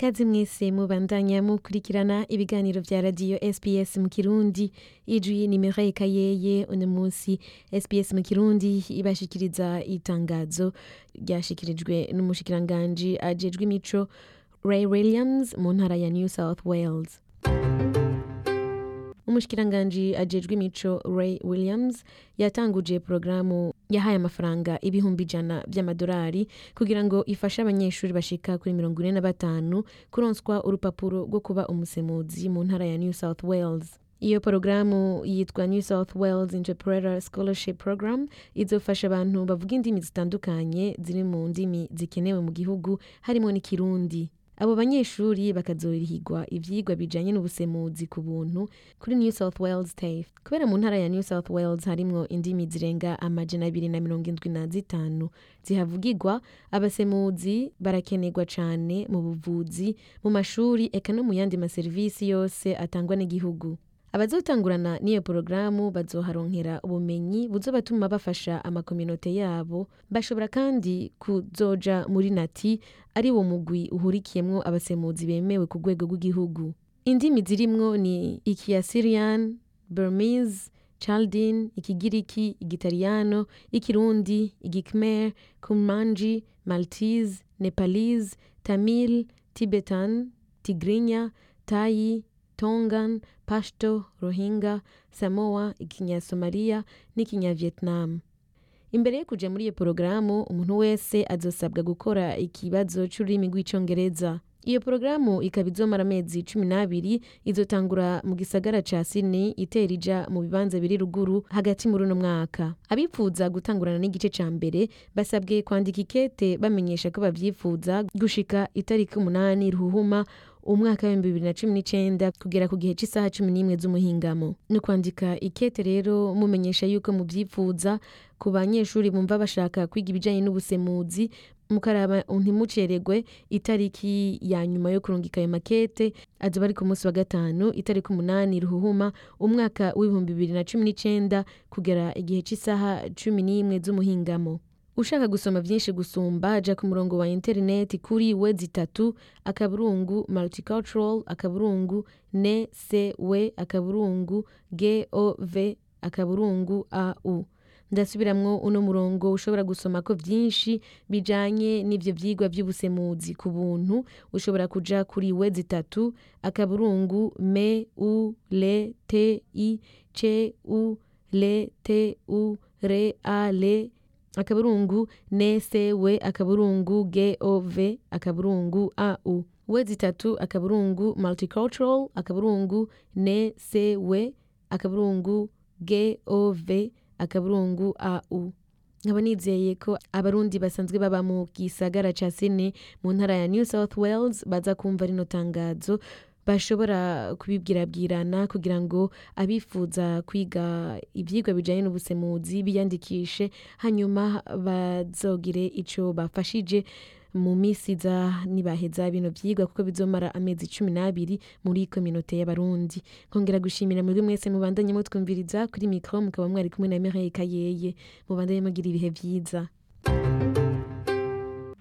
kazi mwese mubandanya mukurikirana ibiganiro vya radiyo sps mu kirundi. Ijwi nimero ikayeye uno munsi sps mu kirundi ibashikiriza itangazo ryashikirijwe n'umushikiranganji ajejwe imico ray williams mu ntara ya new south wales. Umushikiranganji ajejwe imico ray williams yatanguje porogaramu yahaye amafaranga ibihumbi ijana by'amadolari kugira ngo ifashe abanyeshuri bashika kuri mirongo ine na batanu kuronswa urupapuro rwo kuba umusemuzi mu ntara ya new south wales. Iyo porogaramu yitwa new south wales interpreter scholarship program izofasha abantu bavuga indimi zitandukanye ziri mu ndimi zikenewe mu gihugu harimo n'ikirundi. Abo banyeshuri bakazorihigwa ivyigwa bijanye n'ubusemuzi ku buntu kuri new south wales tafe kubera mu ntara ya new south wales harimwo indimi zirenga amajana abiri na mirongo indwi na zitanu zihavugirwa abasemuzi barakenerwa cane mu buvuzi mu mashuri eka no mu yandi maserivisi yose atangwa n'igihugu. Abazotangurana n'iyo porogaramu bazoharonkera ubumenyi buzobatuma bafasha amakominote yabo. Bashobora kandi kuzoja muri nati ari wo mugwi uhurikiyemwo abasemuzi bemewe ku rwego rw'igihugu. Indimi zirimwo ni ikiasirian burmese chaldin ikigiriki igitaliyano ikirundi igikmer kumanji maltese nepalese tamil tibetan tigrinya tayi tongan pashto rohingya samoa ikinyasomaliya n'ikinyavietnam imbere yo kuja muri iyo porogaramu umuntu wese azosabwa gukora ikibazo c'ururimi rw'icongereza. Iyo porogaramu ikaba izomara amezi cumi n'abiri izotangura mu gisagara ca sydney itera ija mu bibanza biri ruguru hagati muri uno mwaka. Abipfuza gutangurana n'igice ca mbere basabwe kwandika ikete bamenyesha ko bavyifuza gushika itariki umunani ruhuhuma umwaka w'ibihumbi bibiri na cumi n'icenda kugera ku gihe c'isaha cumi n'imwe z'umuhingamo. Ni ukwandika ikete rero mumenyesha yuko muvyifuza ku banyeshuri bumva bashaka kwiga ibijanye n'ubusemuzi mukaraba ntimucererwe itariki ya nyuma yo kurungika ayo makete azoba ari ku munsi wa gatanu itariki umunani ruhuhuma umwaka w'ibihumbi bibiri na cumi n'icenda kugera igihe c'isaha cumi n'imwe z'umuhingamo. Ushaka gusoma vyinshi gusumba ja ku murongo wa interineti kuri wezi itatu akaburungu multicultural akaburungu ne se we akaburungu gov akaburungu au ndasubiramwo uno murongo ushobora gusomako vyinshi bijanye n'ivyo vyigwa vy'ubusemuzi ku buntu. Ushobora kuja kuri wezi itatu akaburungu me u le te i ce u le te u re a le akaburungu nesewe akaburungu gov akaburungu au wezi itatu akaburungu multicultural akaburungu nesewe akaburungu gov akaburungu au nkaba nizeye ko abarundi basanzwe baba mu gisagara ca sydney mu ntara ya new south wales baza kumva rino tangazo bashobora kubibwirabwirana kugira ngo abifuza kwiga ivyigwa bijanye n'ubusemuzi biyandikishe hanyuma bazogire ico bafashije mu misi za nibaheza bino vyigwa kuko bizomara amezi cumi n'abiri muri kominote y'abarundi. Nkongera gushimira mwebwe mwese mubandanye mutwumviriza kuri mikro mukaba mwari kumwe na Mireille Kayeye mubandanye mugira ibihe vyiza.